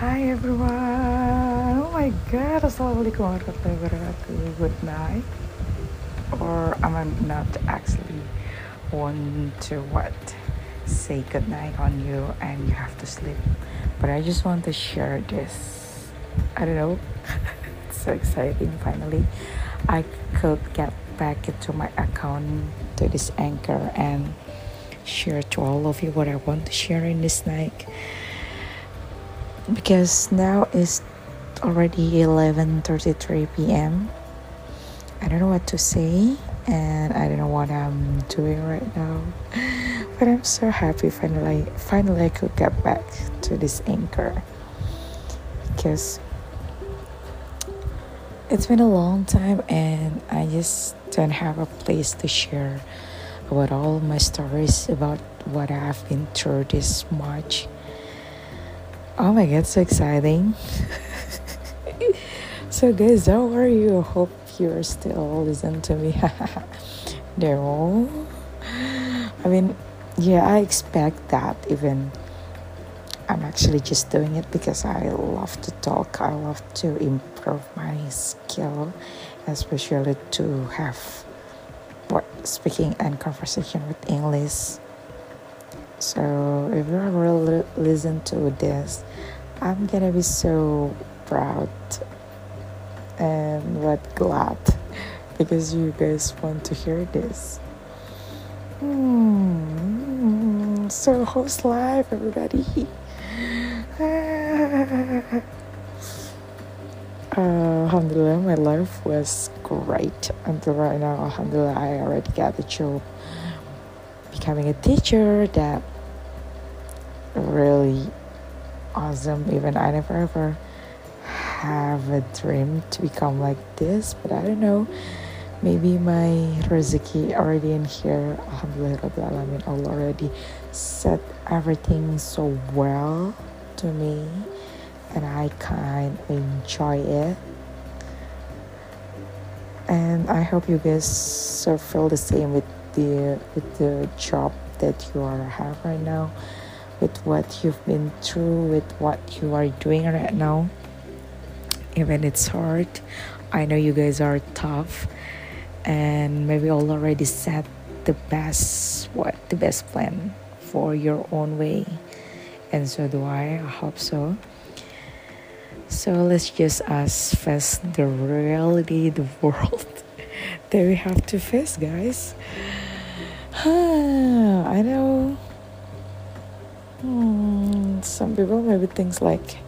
Hi everyone. Oh my god. Assalamualaikum warahmatullahi wabarakatuh. Good night. Or I'm not actually want to what say good night on you and you have to sleep. But I just want to share this. I don't know. it's so exciting finally. I could get back into my account to this anchor and share to all of you what I want to share in this night because now it's already 11:33 p.m. I don't know what to say and I don't know what I'm doing right now. But I'm so happy finally finally I could get back to this anchor because it's been a long time and I just don't have a place to share about all my stories about what I've been through this March. Oh my god, so exciting! so, guys, how are you? Hope you're still listening to me. no, I mean, yeah, I expect that even. I'm actually just doing it because I love to talk. I love to improve my skill, especially to have what speaking and conversation with English. So if you ever listen to this, I'm gonna be so proud and but glad because you guys want to hear this. Hmm. So how's life, everybody? uh, Alhamdulillah, my life was great until right now. Alhamdulillah, I already got the job becoming a teacher that really awesome. Even I never ever have a dream to become like this, but I don't know. Maybe my rezeki already in here. Alhamdulillah, Alamin. Allah already set everything so well to me and I kind of enjoy it. And I hope you guys feel the same with the with the job that you are have right now, with what you've been through, with what you are doing right now. Even it's hard, I know you guys are tough, and maybe all already set the best what the best plan for your own way and so do I. I hope so. So let's just us face the reality, the world that we have to face, guys. I know hmm, some people maybe things like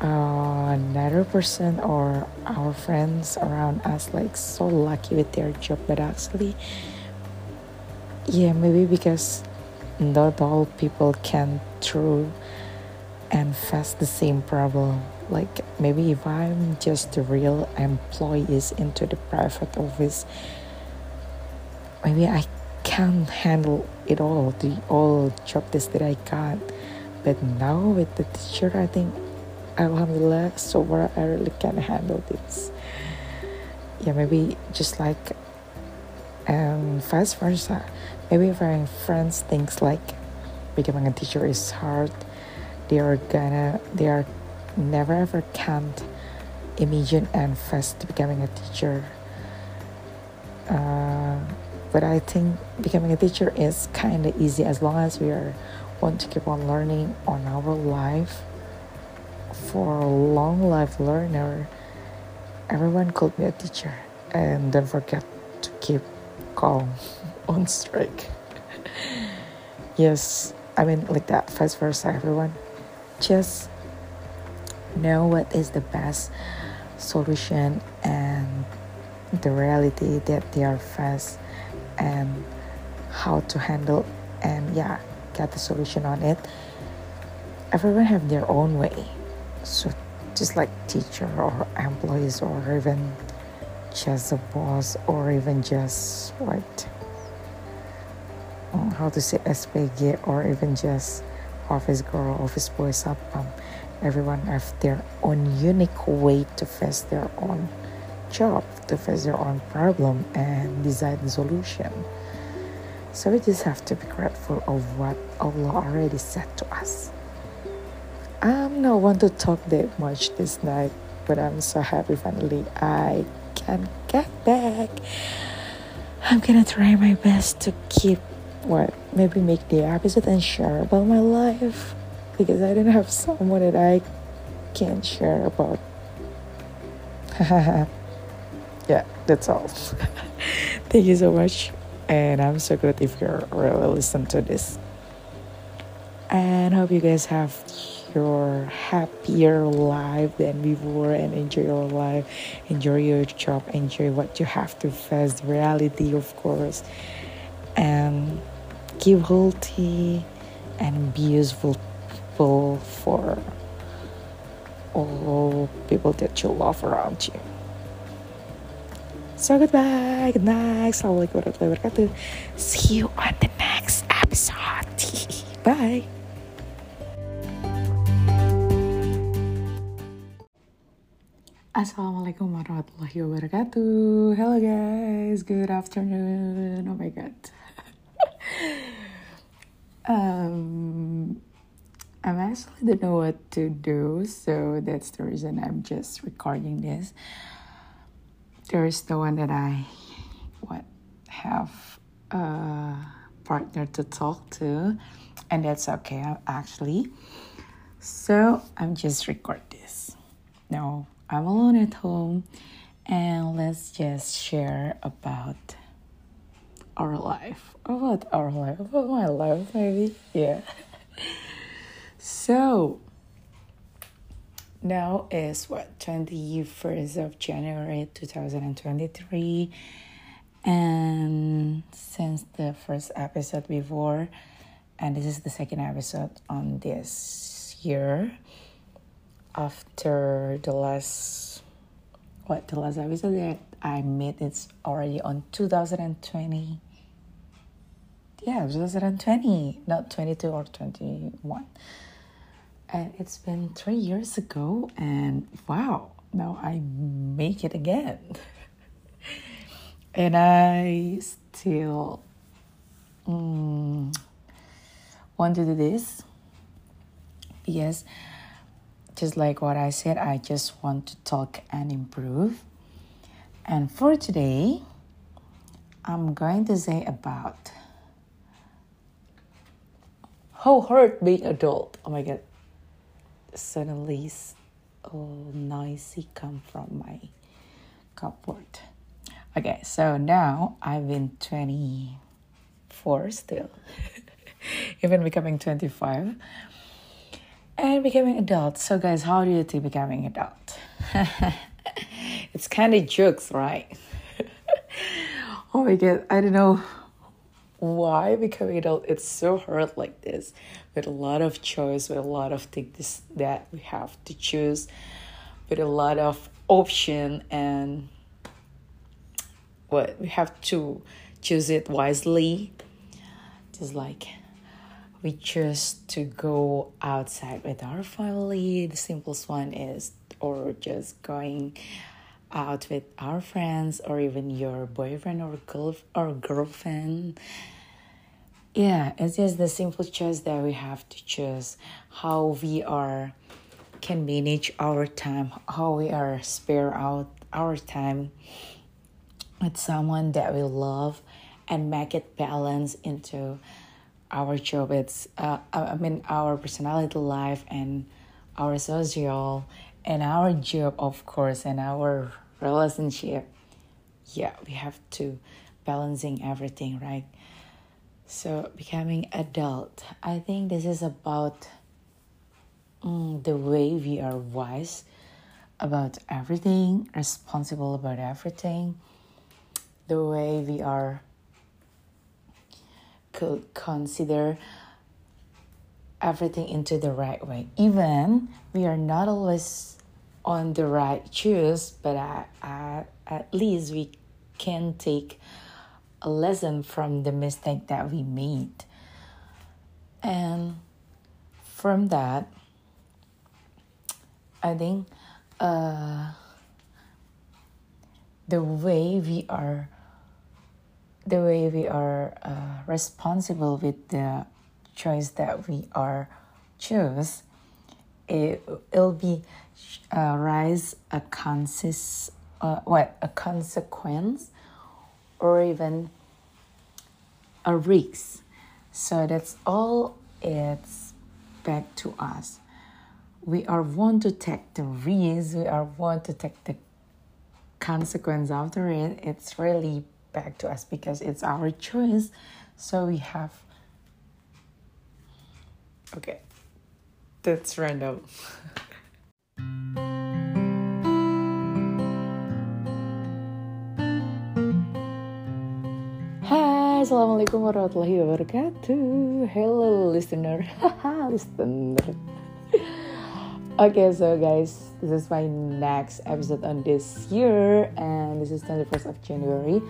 uh, another person or our friends around us like so lucky with their job, but actually, yeah, maybe because not all people can through and face the same problem. Like maybe if i'm just a real employees into the private office maybe i can't handle it all the all job that i got. But now with the teacher i think alhamdulillah so far i really can handle this. Yeah maybe just like and vice versa. Maybe if my friends thinks like becoming a teacher is hard they are gonna they are never ever can't imagine and fast becoming a teacher. Uh, but i think becoming a teacher is kind of easy as long as we are want to keep on learning on our life for a long life learner everyone could be a teacher and don't forget to keep calm on strike. yes, I mean, like that, vice versa, everyone. Just know what is the best solution and the reality that they are faced and how to handle and yeah get the solution on it everyone have their own way so just like teacher or employees or even just a boss or even just what oh, how to say SPG or even just office girl, office boy, satpam. Everyone have their own unique way to face their own job, to face their own problem and design the solution. So we just have to be grateful of what Allah already said to us. I'm not want to talk that much this night, but I'm so happy finally I can get back. I'm gonna try my best to keep what maybe make the episode and share about my life because I don't have someone that I can share about. yeah, that's all. Thank you so much, and I'm so glad if you're really listen to this. And hope you guys have your happier life than before and enjoy your life, enjoy your job, enjoy what you have to face, reality, of course, and keep healthy and be useful for all people that you love around you. So goodbye, good night, assalamualaikum warahmatullahi wabarakatuh. See you on the next episode. Bye. Assalamualaikum warahmatullahi wabarakatuh. Hello guys, good afternoon. Oh my god. um, I actually don't know what to do, so that's the reason I'm just recording this. There is no one that I what have a partner to talk to, and that's okay actually. So I'm just record this. No I'm alone at home and let's just share about our life. About our life, about my life, maybe. Yeah. so now is what 21st of January 2023 and since the first episode before and this is the second episode on this year after the last what the last episode that I made it's already on 2020 yeah 2020 not 22 or 21 and it's been three years ago and wow now I make it again and I still mm, want to do this yes just like what I said, I just want to talk and improve. And for today, I'm going to say about how hard being adult. Oh my god! Suddenly, a oh, noisy come from my cupboard. Okay, so now I've been 24 still, even becoming 25 and becoming adult. So, guys, how do you think becoming adult? it's kind of jokes, right? oh my god, I don't know why? Becoming adult it's so hard like this. With a lot of choice with a lot of things that we have to choose. With a lot of option and what we have to choose it wisely. Just like we choose to go outside with our family. The simplest one is, or just going out with our friends, or even your boyfriend or girl or girlfriend. Yeah, it's just the simple choice that we have to choose how we are can manage our time, how we are spare out our time with someone that we love and make it balance into our job it's uh, i mean our personality life and our social and our job of course and our relationship yeah we have to balancing everything right so becoming adult i think this is about mm, the way we are wise about everything responsible about everything the way we are could consider everything into the right way. Even we are not always on the right choice, but at, at, at least we can take a lesson from the mistake that we made. And from that, I think uh, the way we are the way we are uh, responsible with the choice that we are choose it, it, will be uh, rise a consist uh, what a consequence or even a risk. So that's all it's back to us. We are want to take the risk we are want to take the consequence after it it's really back to us because it's our choice. So we have okay that's random Assalamualaikum warahmatullahi wabarakatuh Hello listener Listener Okay, so guys, this is my next episode on this year, and this is 21st of January.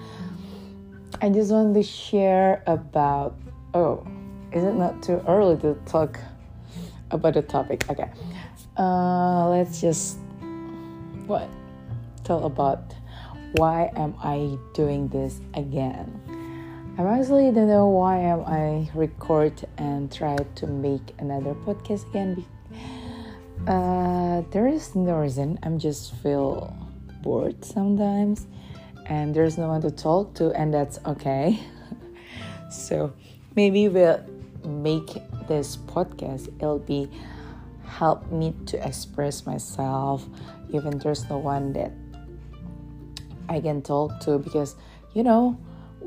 I just want to share about. Oh, is it not too early to talk about the topic? Okay, uh, let's just what tell about why am I doing this again. I honestly don't know why I record and try to make another podcast again uh, there is no reason. I'm just feel bored sometimes, and there's no one to talk to, and that's okay. so maybe we'll make this podcast. It'll be help me to express myself, even there's no one that I can talk to because you know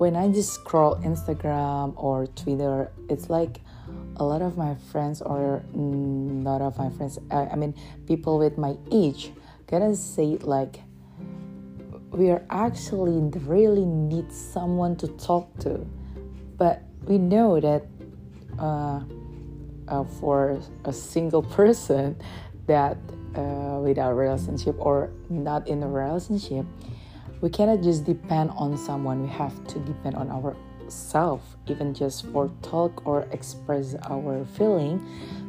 when I just scroll Instagram or Twitter, it's like a lot of my friends or not of my friends I, I mean people with my age gonna say like we are actually really need someone to talk to. But we know that uh, uh, for a single person that uh, without relationship or not in a relationship we cannot just depend on someone. We have to depend on our self even just for talk or express our feeling.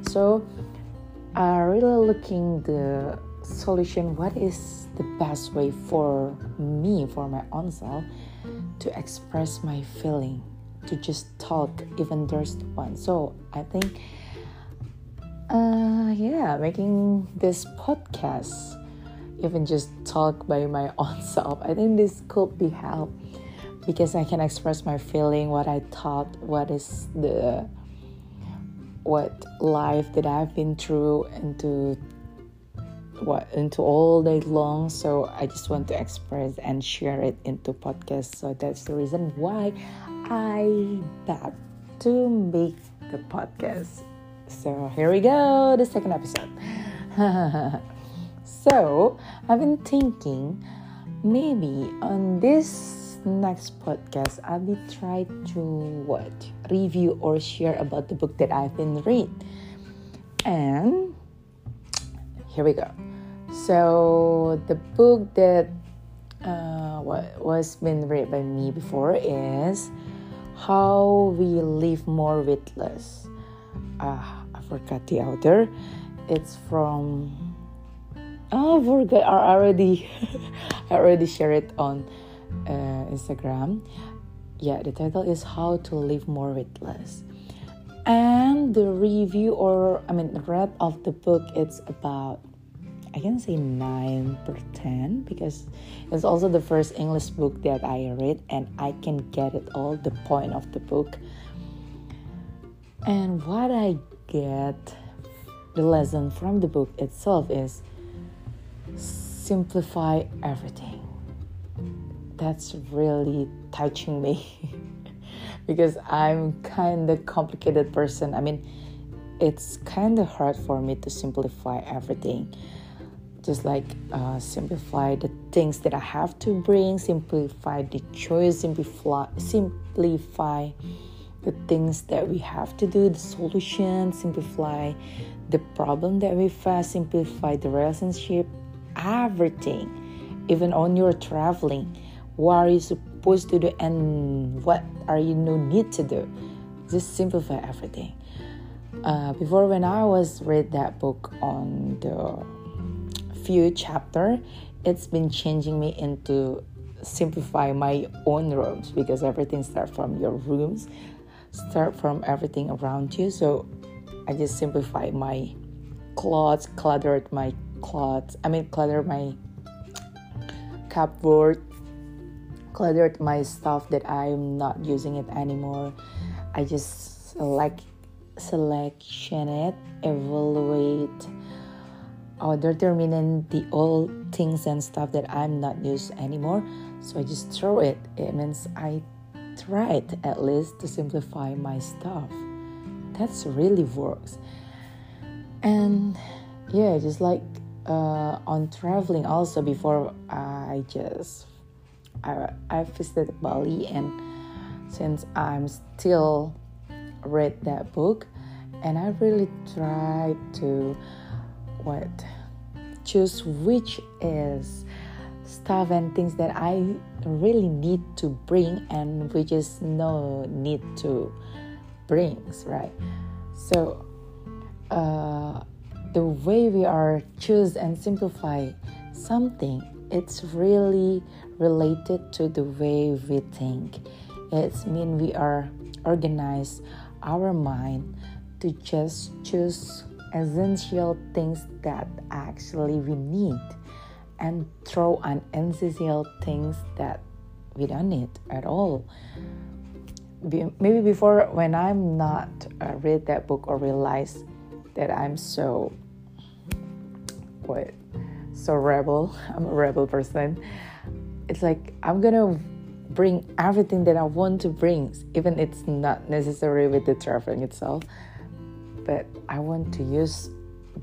So i really looking the solution. What is the best way for me for my own self to express my feeling to just talk even there's one so i think uh yeah making this podcast even just talk by my own self i think this could be help because I can express my feeling, what I thought, what is the what life that I've been through into what into all day long. So I just want to express and share it into podcast. So that's the reason why I thought to make the podcast. So here we go, the second episode. so I've been thinking maybe on this next podcast, I will be try to what review or share about the book that I've been read. And here we go. So the book that uh, what was been read by me before is How We Live More with Less. Ah, I forgot the author. It's from oh, forgot. I already I already share it on uh, Instagram. Yeah, the title is How to Live More with Less. And the review, or I mean, the read of the book, it's about I can say 9 per 10 because it's also the first English book that I read and I can get it all the point of the book. And what I get the lesson from the book itself is simplify everything that's really touching me because I'm kind of complicated person. I mean, it's kind of hard for me to simplify everything. Just like uh, simplify the things that I have to bring, simplify the choice, simplify, simplify the things that we have to do, the solution, simplify the problem that we face, simplify the relationship, everything, even on your traveling. What are you supposed to do and what are you no need to do? Just simplify everything. Uh, before when i was read that book on the few chapter it's been changing me into simplify my own rooms because everything start from your rooms start from everything around you. So i just simplify my clothes cluttered my clothes i mean cluttered my cupboard cluttered my stuff that i'm not using it anymore. I just select selection it evaluate or determining the old things and stuff that i'm not used anymore. So i just throw it. It means i tried at least to simplify my stuff. That's really works. And yeah just like uh, on traveling also before i just I, I visited bali and since i'm still read that book and i really tried to what choose which is stuff and things that i really need to bring and which is no need to brings right? So uh, the way we are choose and simplify something it's really related to the way we think. It's mean we are organize our mind to just choose essential things that actually we need and throw unnecessary things that we don't need at all. Maybe before when i'm not uh, read that book or realize that i'm so what so rebel i'm a rebel person. It's like i'm gonna bring everything that i want to bring even it's not necessary with the traveling itself. But i want to use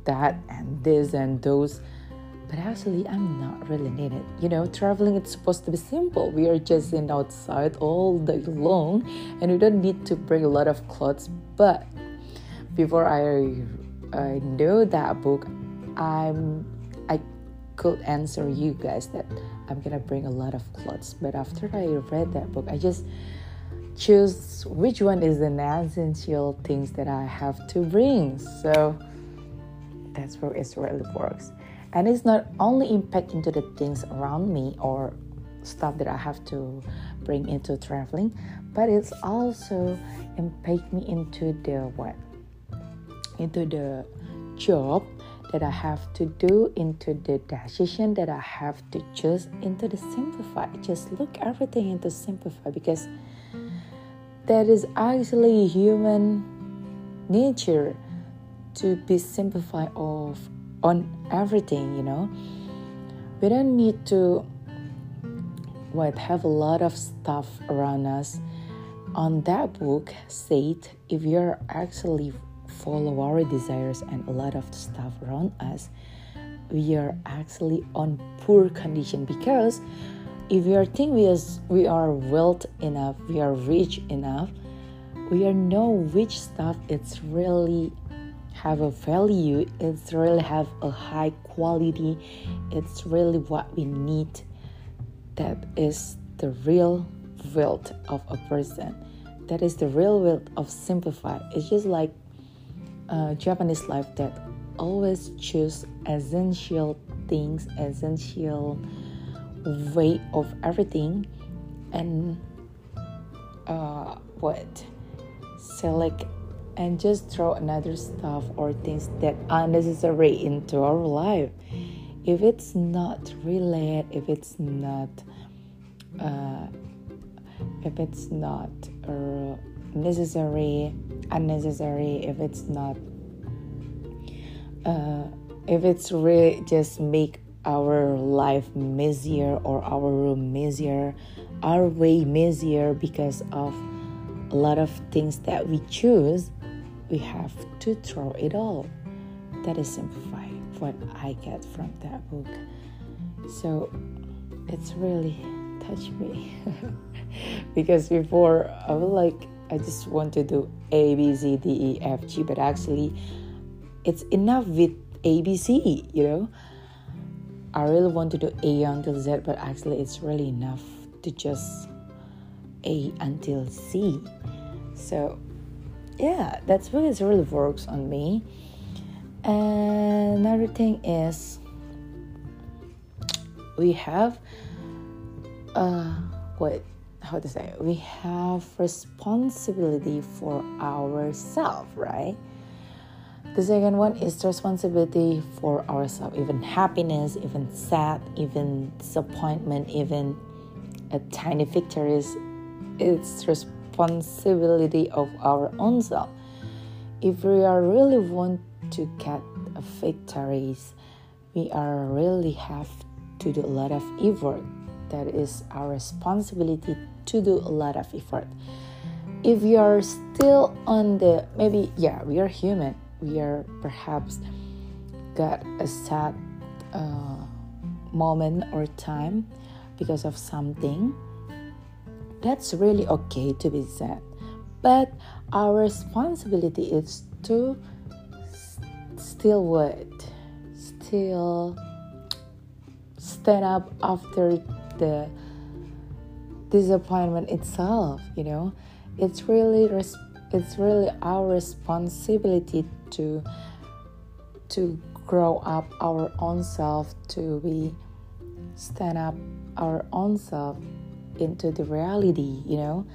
that and this and those. But actually i'm not really needed. You know traveling it's supposed to be simple. We are just in outside all day long and we don't need to bring a lot of clothes. But before i i know that book i'm i could answer you guys that i'm gonna bring a lot of clothes but after i read that book i just choose which one is the essential things that i have to bring. So that's where it really works. And it's not only impacting to the things around me or stuff that I have to bring into traveling, but it's also impact me into the what? Into the job that I have to do, into the decision that I have to choose, into the simplify. Just look everything into simplify because that is actually human nature to be simplified of on everything, you know. We don't need to what have a lot of stuff around us. On that book said if you're actually follow our desires and a lot of stuff around us, we are actually on poor condition because if we are think we, is, we are wealth enough, we are rich enough, we are know which stuff it's really have a value it's really have a high quality it's really what we need that is the real wealth of a person. That is the real wealth of simplify. It's just like a japanese life that always choose essential things essential way of everything and uh, what? Select and just throw another stuff or things that are necessary into our life. If it's not related if it's not uh, if it's not uh, necessary unnecessary if it's not uh, if it's really just make our life messier or our room messier our way messier because of a lot of things that we choose we have to throw it all. That is simplifying what I get from that book. So it's really touched me because before I was like I just want to do A B C D E F G, but actually it's enough with A B C. You know, I really want to do A until Z, but actually it's really enough to just A until C. So yeah, that's what it really works on me. And another thing is we have uh what how to say we have responsibility for ourselves, right? the second one is responsibility for ourselves even happiness even sad even disappointment even a tiny victories. It's responsibility of our own self. If we are really want to get victories we are really have to do a lot of effort. That is our responsibility to do a lot of effort. If you are still on the maybe yeah we are human. We are perhaps got a sad uh, moment or time because of something. That's really okay to be sad. But our responsibility is to still what? Still stand up after the disappointment itself you know? It's really res- it's really our responsibility to to grow up our own self to be stand up our own self into the reality you know?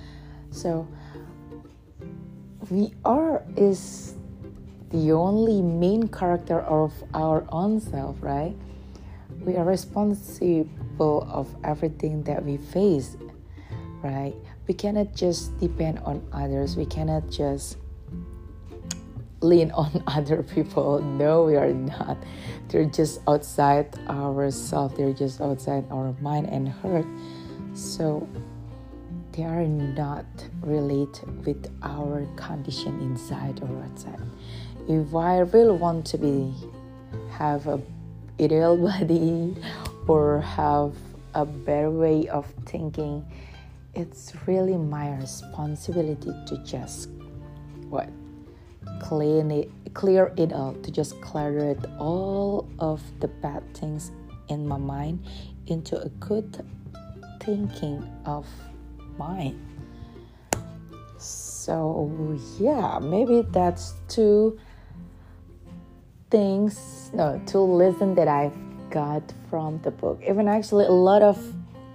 So we are is the only main character of our own self right? We are responsible of everything that we face right? We cannot just depend on others. We cannot just lean on other people. No we are not. They're just outside ourselves they're just outside our mind and heart. So they are not related with our condition inside or outside. If i really want to be have a ideal body or have a better way of thinking it's really my responsibility to just what? Clean it clear it out to just clear it all of the bad things in my mind into a good thinking of mine. So yeah maybe that's two things no two lessons that i've got from the book. Even actually a lot of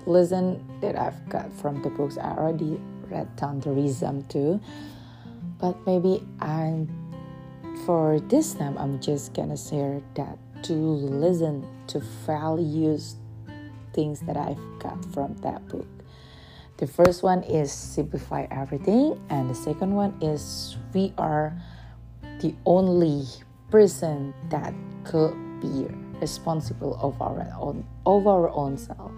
lesson that I've got from the books. I already read Tantrism too, but maybe I'm for this time I'm just gonna share that to listen to values things that I've got from that book. The first one is simplify everything, and the second one is we are the only person that could be responsible of our own of our own self.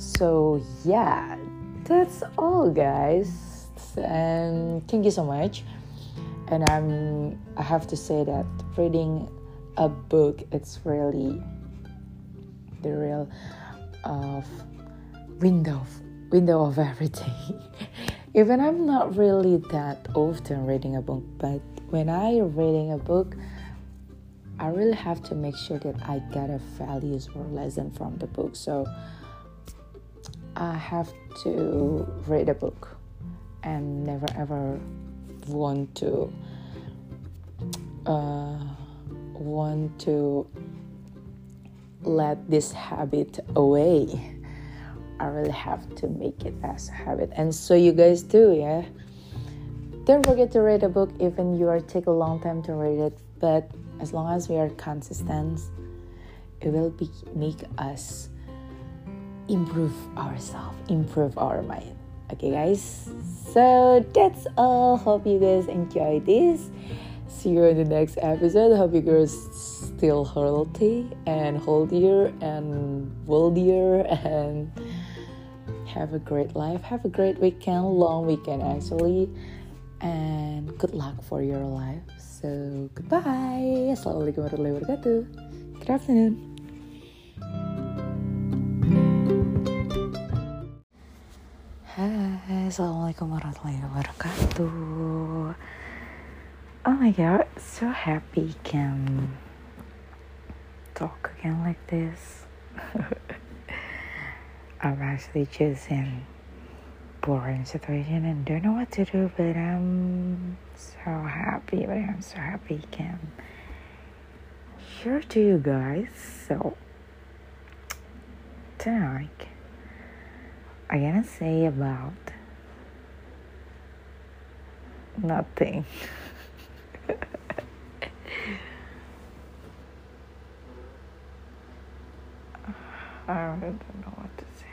So, yeah, that's all, guys. And thank you so much. And I'm, I have to say that reading a book, it's really the real of window window of everything. Even I'm not really that often reading a book, but when I reading a book, I really have to make sure that I get a values or lesson from the book. So I have to read a book and never ever want to uh, want to let this habit away. I really have to make it as a habit, and so you guys do, yeah. Don't forget to read a book, even you are take a long time to read it. But as long as we are consistent, it will be make us improve ourselves, improve our mind. Okay, guys. So that's all. Hope you guys enjoy this. See you in the next episode. Hope you guys still healthy and healthier and wealthier and have a great life. Have a great weekend, long weekend actually. And good luck for your life. So goodbye. Assalamualaikum warahmatullahi wabarakatuh. Good afternoon. Assalamualaikum warahmatullahi wabarakatuh. Oh my god, so happy can talk again like this. I'm actually just in boring situation and don't know what to do, but I'm so happy. But I'm so happy can share to you guys. So tonight, I'm gonna say about nothing I don't know what to say.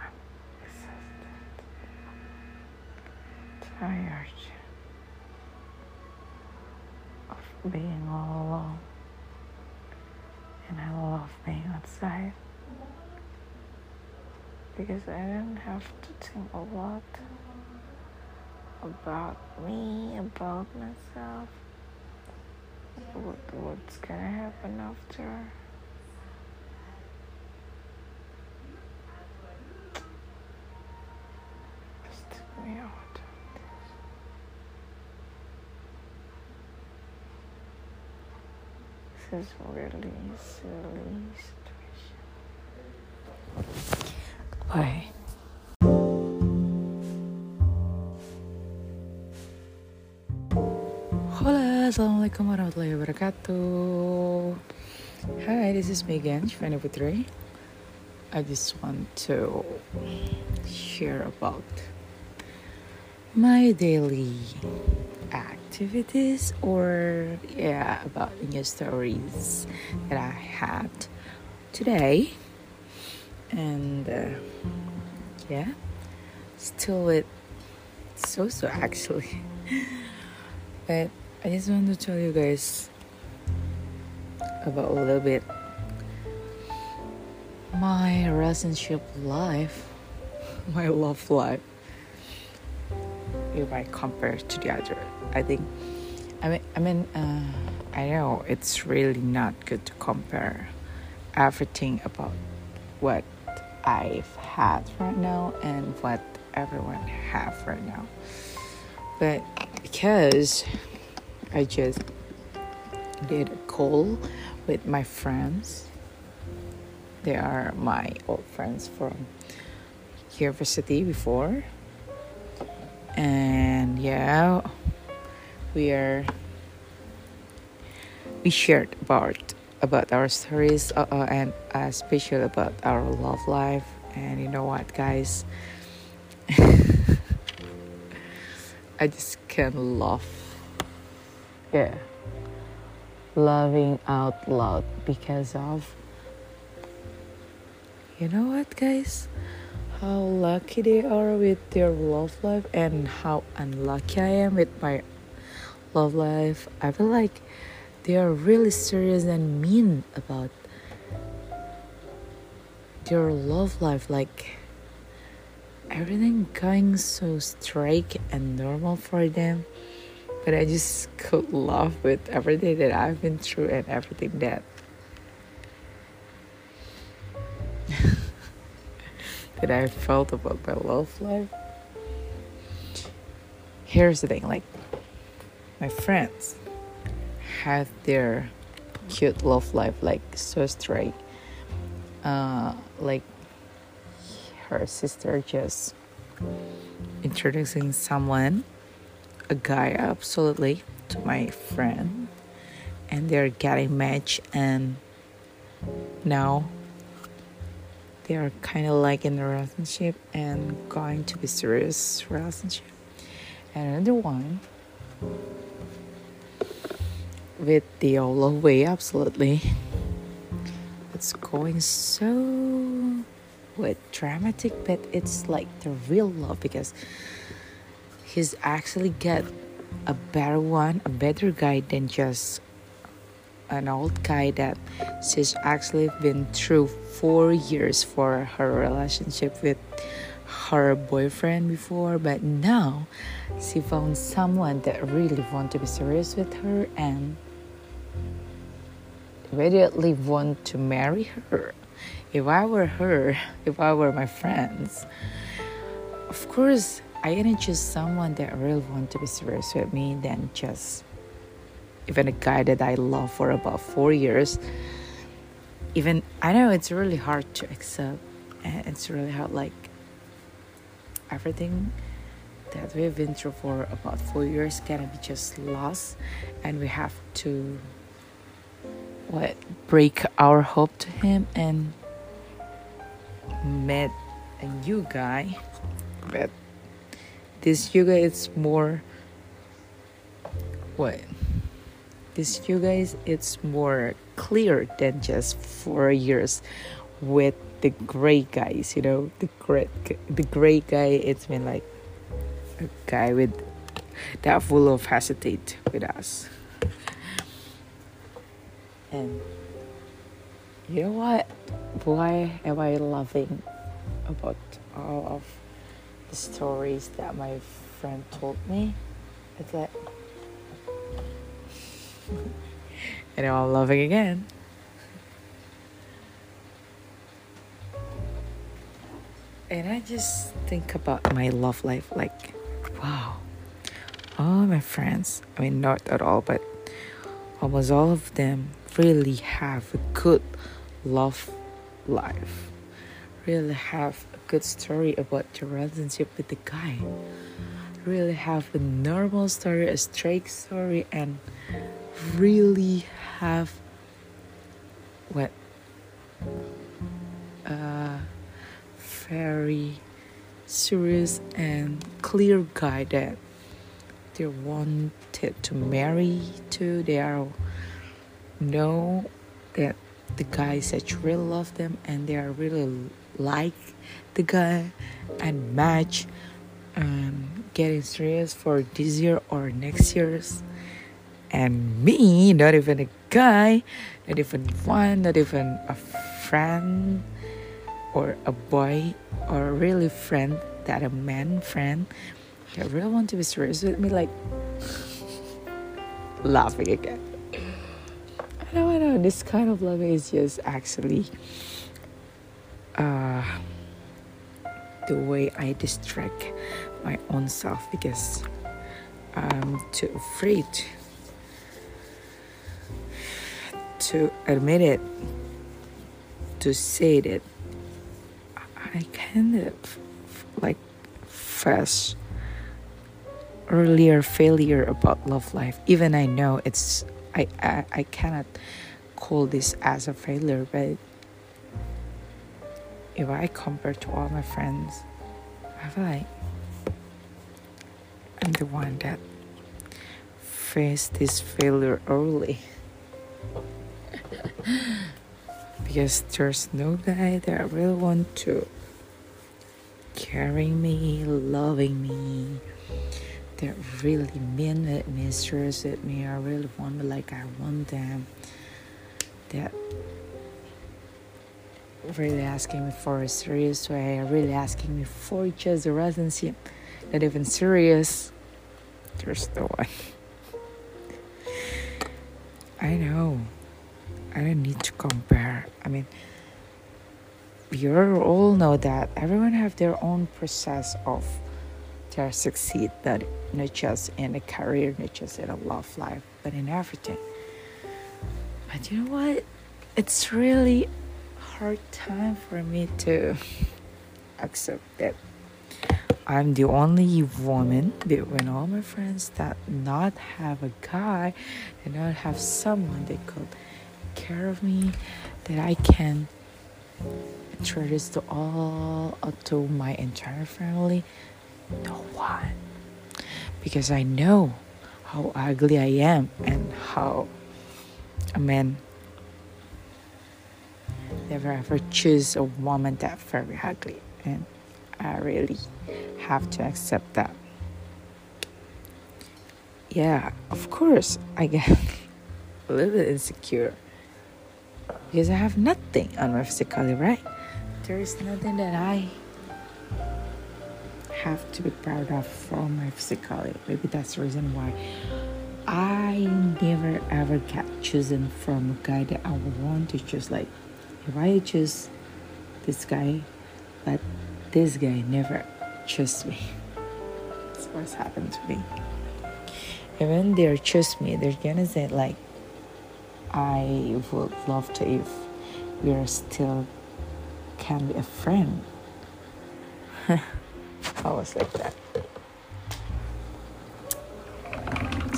I'm tired of being all alone. Because I didn't have to think a lot about me, about myself, what, what's gonna happen after. This is really silly Assalamualaikum warahmatullahi wabarakatuh. Hi, this is me Megan Shivani Putri. I just want to share about my daily activities or yeah about new stories that I had today and uh, yeah still with so so actually but I just want to tell you guys about a little bit my relationship life, my love life. If I compare to the other, I think. I mean, I mean, uh, I know it's really not good to compare everything about what I've had right now and what everyone have right now. But because I just did a call with my friends. They are my old friends from university before. And yeah, we are we shared about about our stories uh, uh, and especially about our love life and you know what guys I just can't laugh yeah. Loving out loud because of you know what guys? How lucky they are with their love life and how unlucky I am with my love life. I feel like they are really serious and mean about their love life. Like everything going so straight and normal for them but i just could love with everything that i've been through and everything that that i felt about my love life. Here's the thing like my friends have their cute love life like so straight. Uh, like her sister just introducing someone, a guy absolutely, to my friend, and they're getting matched, and now they are kind of like in a relationship and going to be serious relationship. And another one with the old way, absolutely. It's going so with dramatic, but it's like the real love because he's actually get a better one, a better guy than just an old guy that she's actually been through four years for her relationship with her boyfriend before but now she found someone that really want to be serious with her and immediately want to marry her. If I were her, if I were my friends, of course, I gonna choose someone that really want to be serious with me than just even a guy that I love for about four years. Even I know it's really hard to accept, and it's really hard. Like everything that we've been through for about four years gonna be just lost, and we have to what break our hope to him and met a new guy, but this guy is more what? This you guys it's more clear than just four years with the gray guys you know? The gray the gray guy it's been like a guy with that full of hesitate with us. And you know what? Why am i loving about all of the stories that my friend told me. It's like and I'm loving again. And I just think about my love life like, wow, all my friends, I mean, not at all, but almost all of them really have a good love life, really have good story about your relationship with the guy, really have a normal story, a straight story, and really have what? A very serious and clear guy that they wanted to marry to. They are know that the guy said really love them and they are really like the guy and match and getting serious for this year or next year's and me, not even a guy, not even one, not even a friend or a boy or really friend that a man friend that really want to be serious with me, like laughing again. I I know. This kind of love is just actually uh, the way I distract my own self because I'm too afraid to admit it, to say it. I kind of like first earlier failure about love life. Even I know it's I, I I cannot call this as a failure, but if I compare to all my friends, I feel like I'm the one that faced this failure early because there's no guy that I really want to carrying me, loving me, that really mean it, me, at me. I really want me like I want them. That really asking me for a serious way, really asking me for just a relationship, not even serious. There's no one. I know. I don't need to compare. I mean, we all know that everyone have their own process of their succeed, that not just in a career, not just in a love life, but in everything. But you know what? It's really hard time for me to accept that I'm the only woman between all my friends that not have a guy and not have someone that could care of me, that I can introduce to all uh, to my entire family. No one, because I know how ugly I am and how a man never ever choose a woman that very ugly, and I really have to accept that. Yeah, of course, I get a little bit insecure because I have nothing on my physicality, right? There is nothing that I have to be proud of from my physicality. Maybe that's the reason why I never ever get chosen from a guy that I want to choose. Like, if I choose this guy, but this guy never chose me. That's what's happened to me. Even they choose me, they're gonna say like, I would love to if we are still can be a friend. I was like that.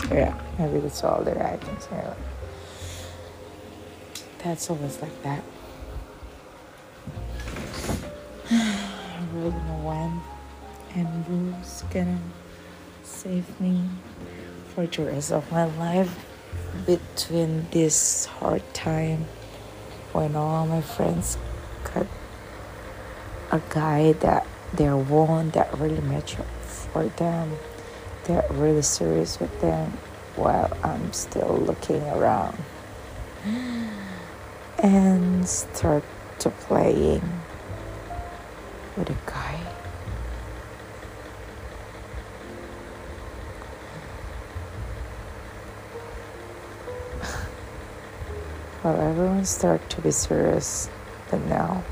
So yeah, maybe that's all that I can say. That's always like that. And who's gonna save me. For the rest of my life between this hard time when all my friends got a guy that they want that really mature for them they're really serious with them while i'm still looking around and start to playing with a guy Well, everyone start to be serious, but now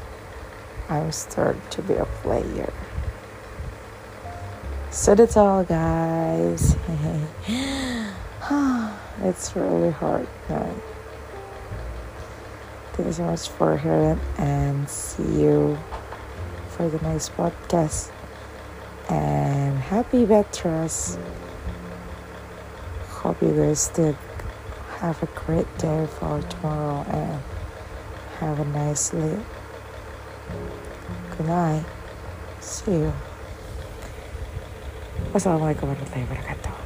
I'm start to be a player. So that's all, guys. it's really hard, man. Thank you so much for hearing, and see you for the next podcast. And happy Betras. Hope you guys did have a great day for tomorrow and have a nice sleep. Good night. See you. Wassalamualaikum warahmatullahi wabarakatuh.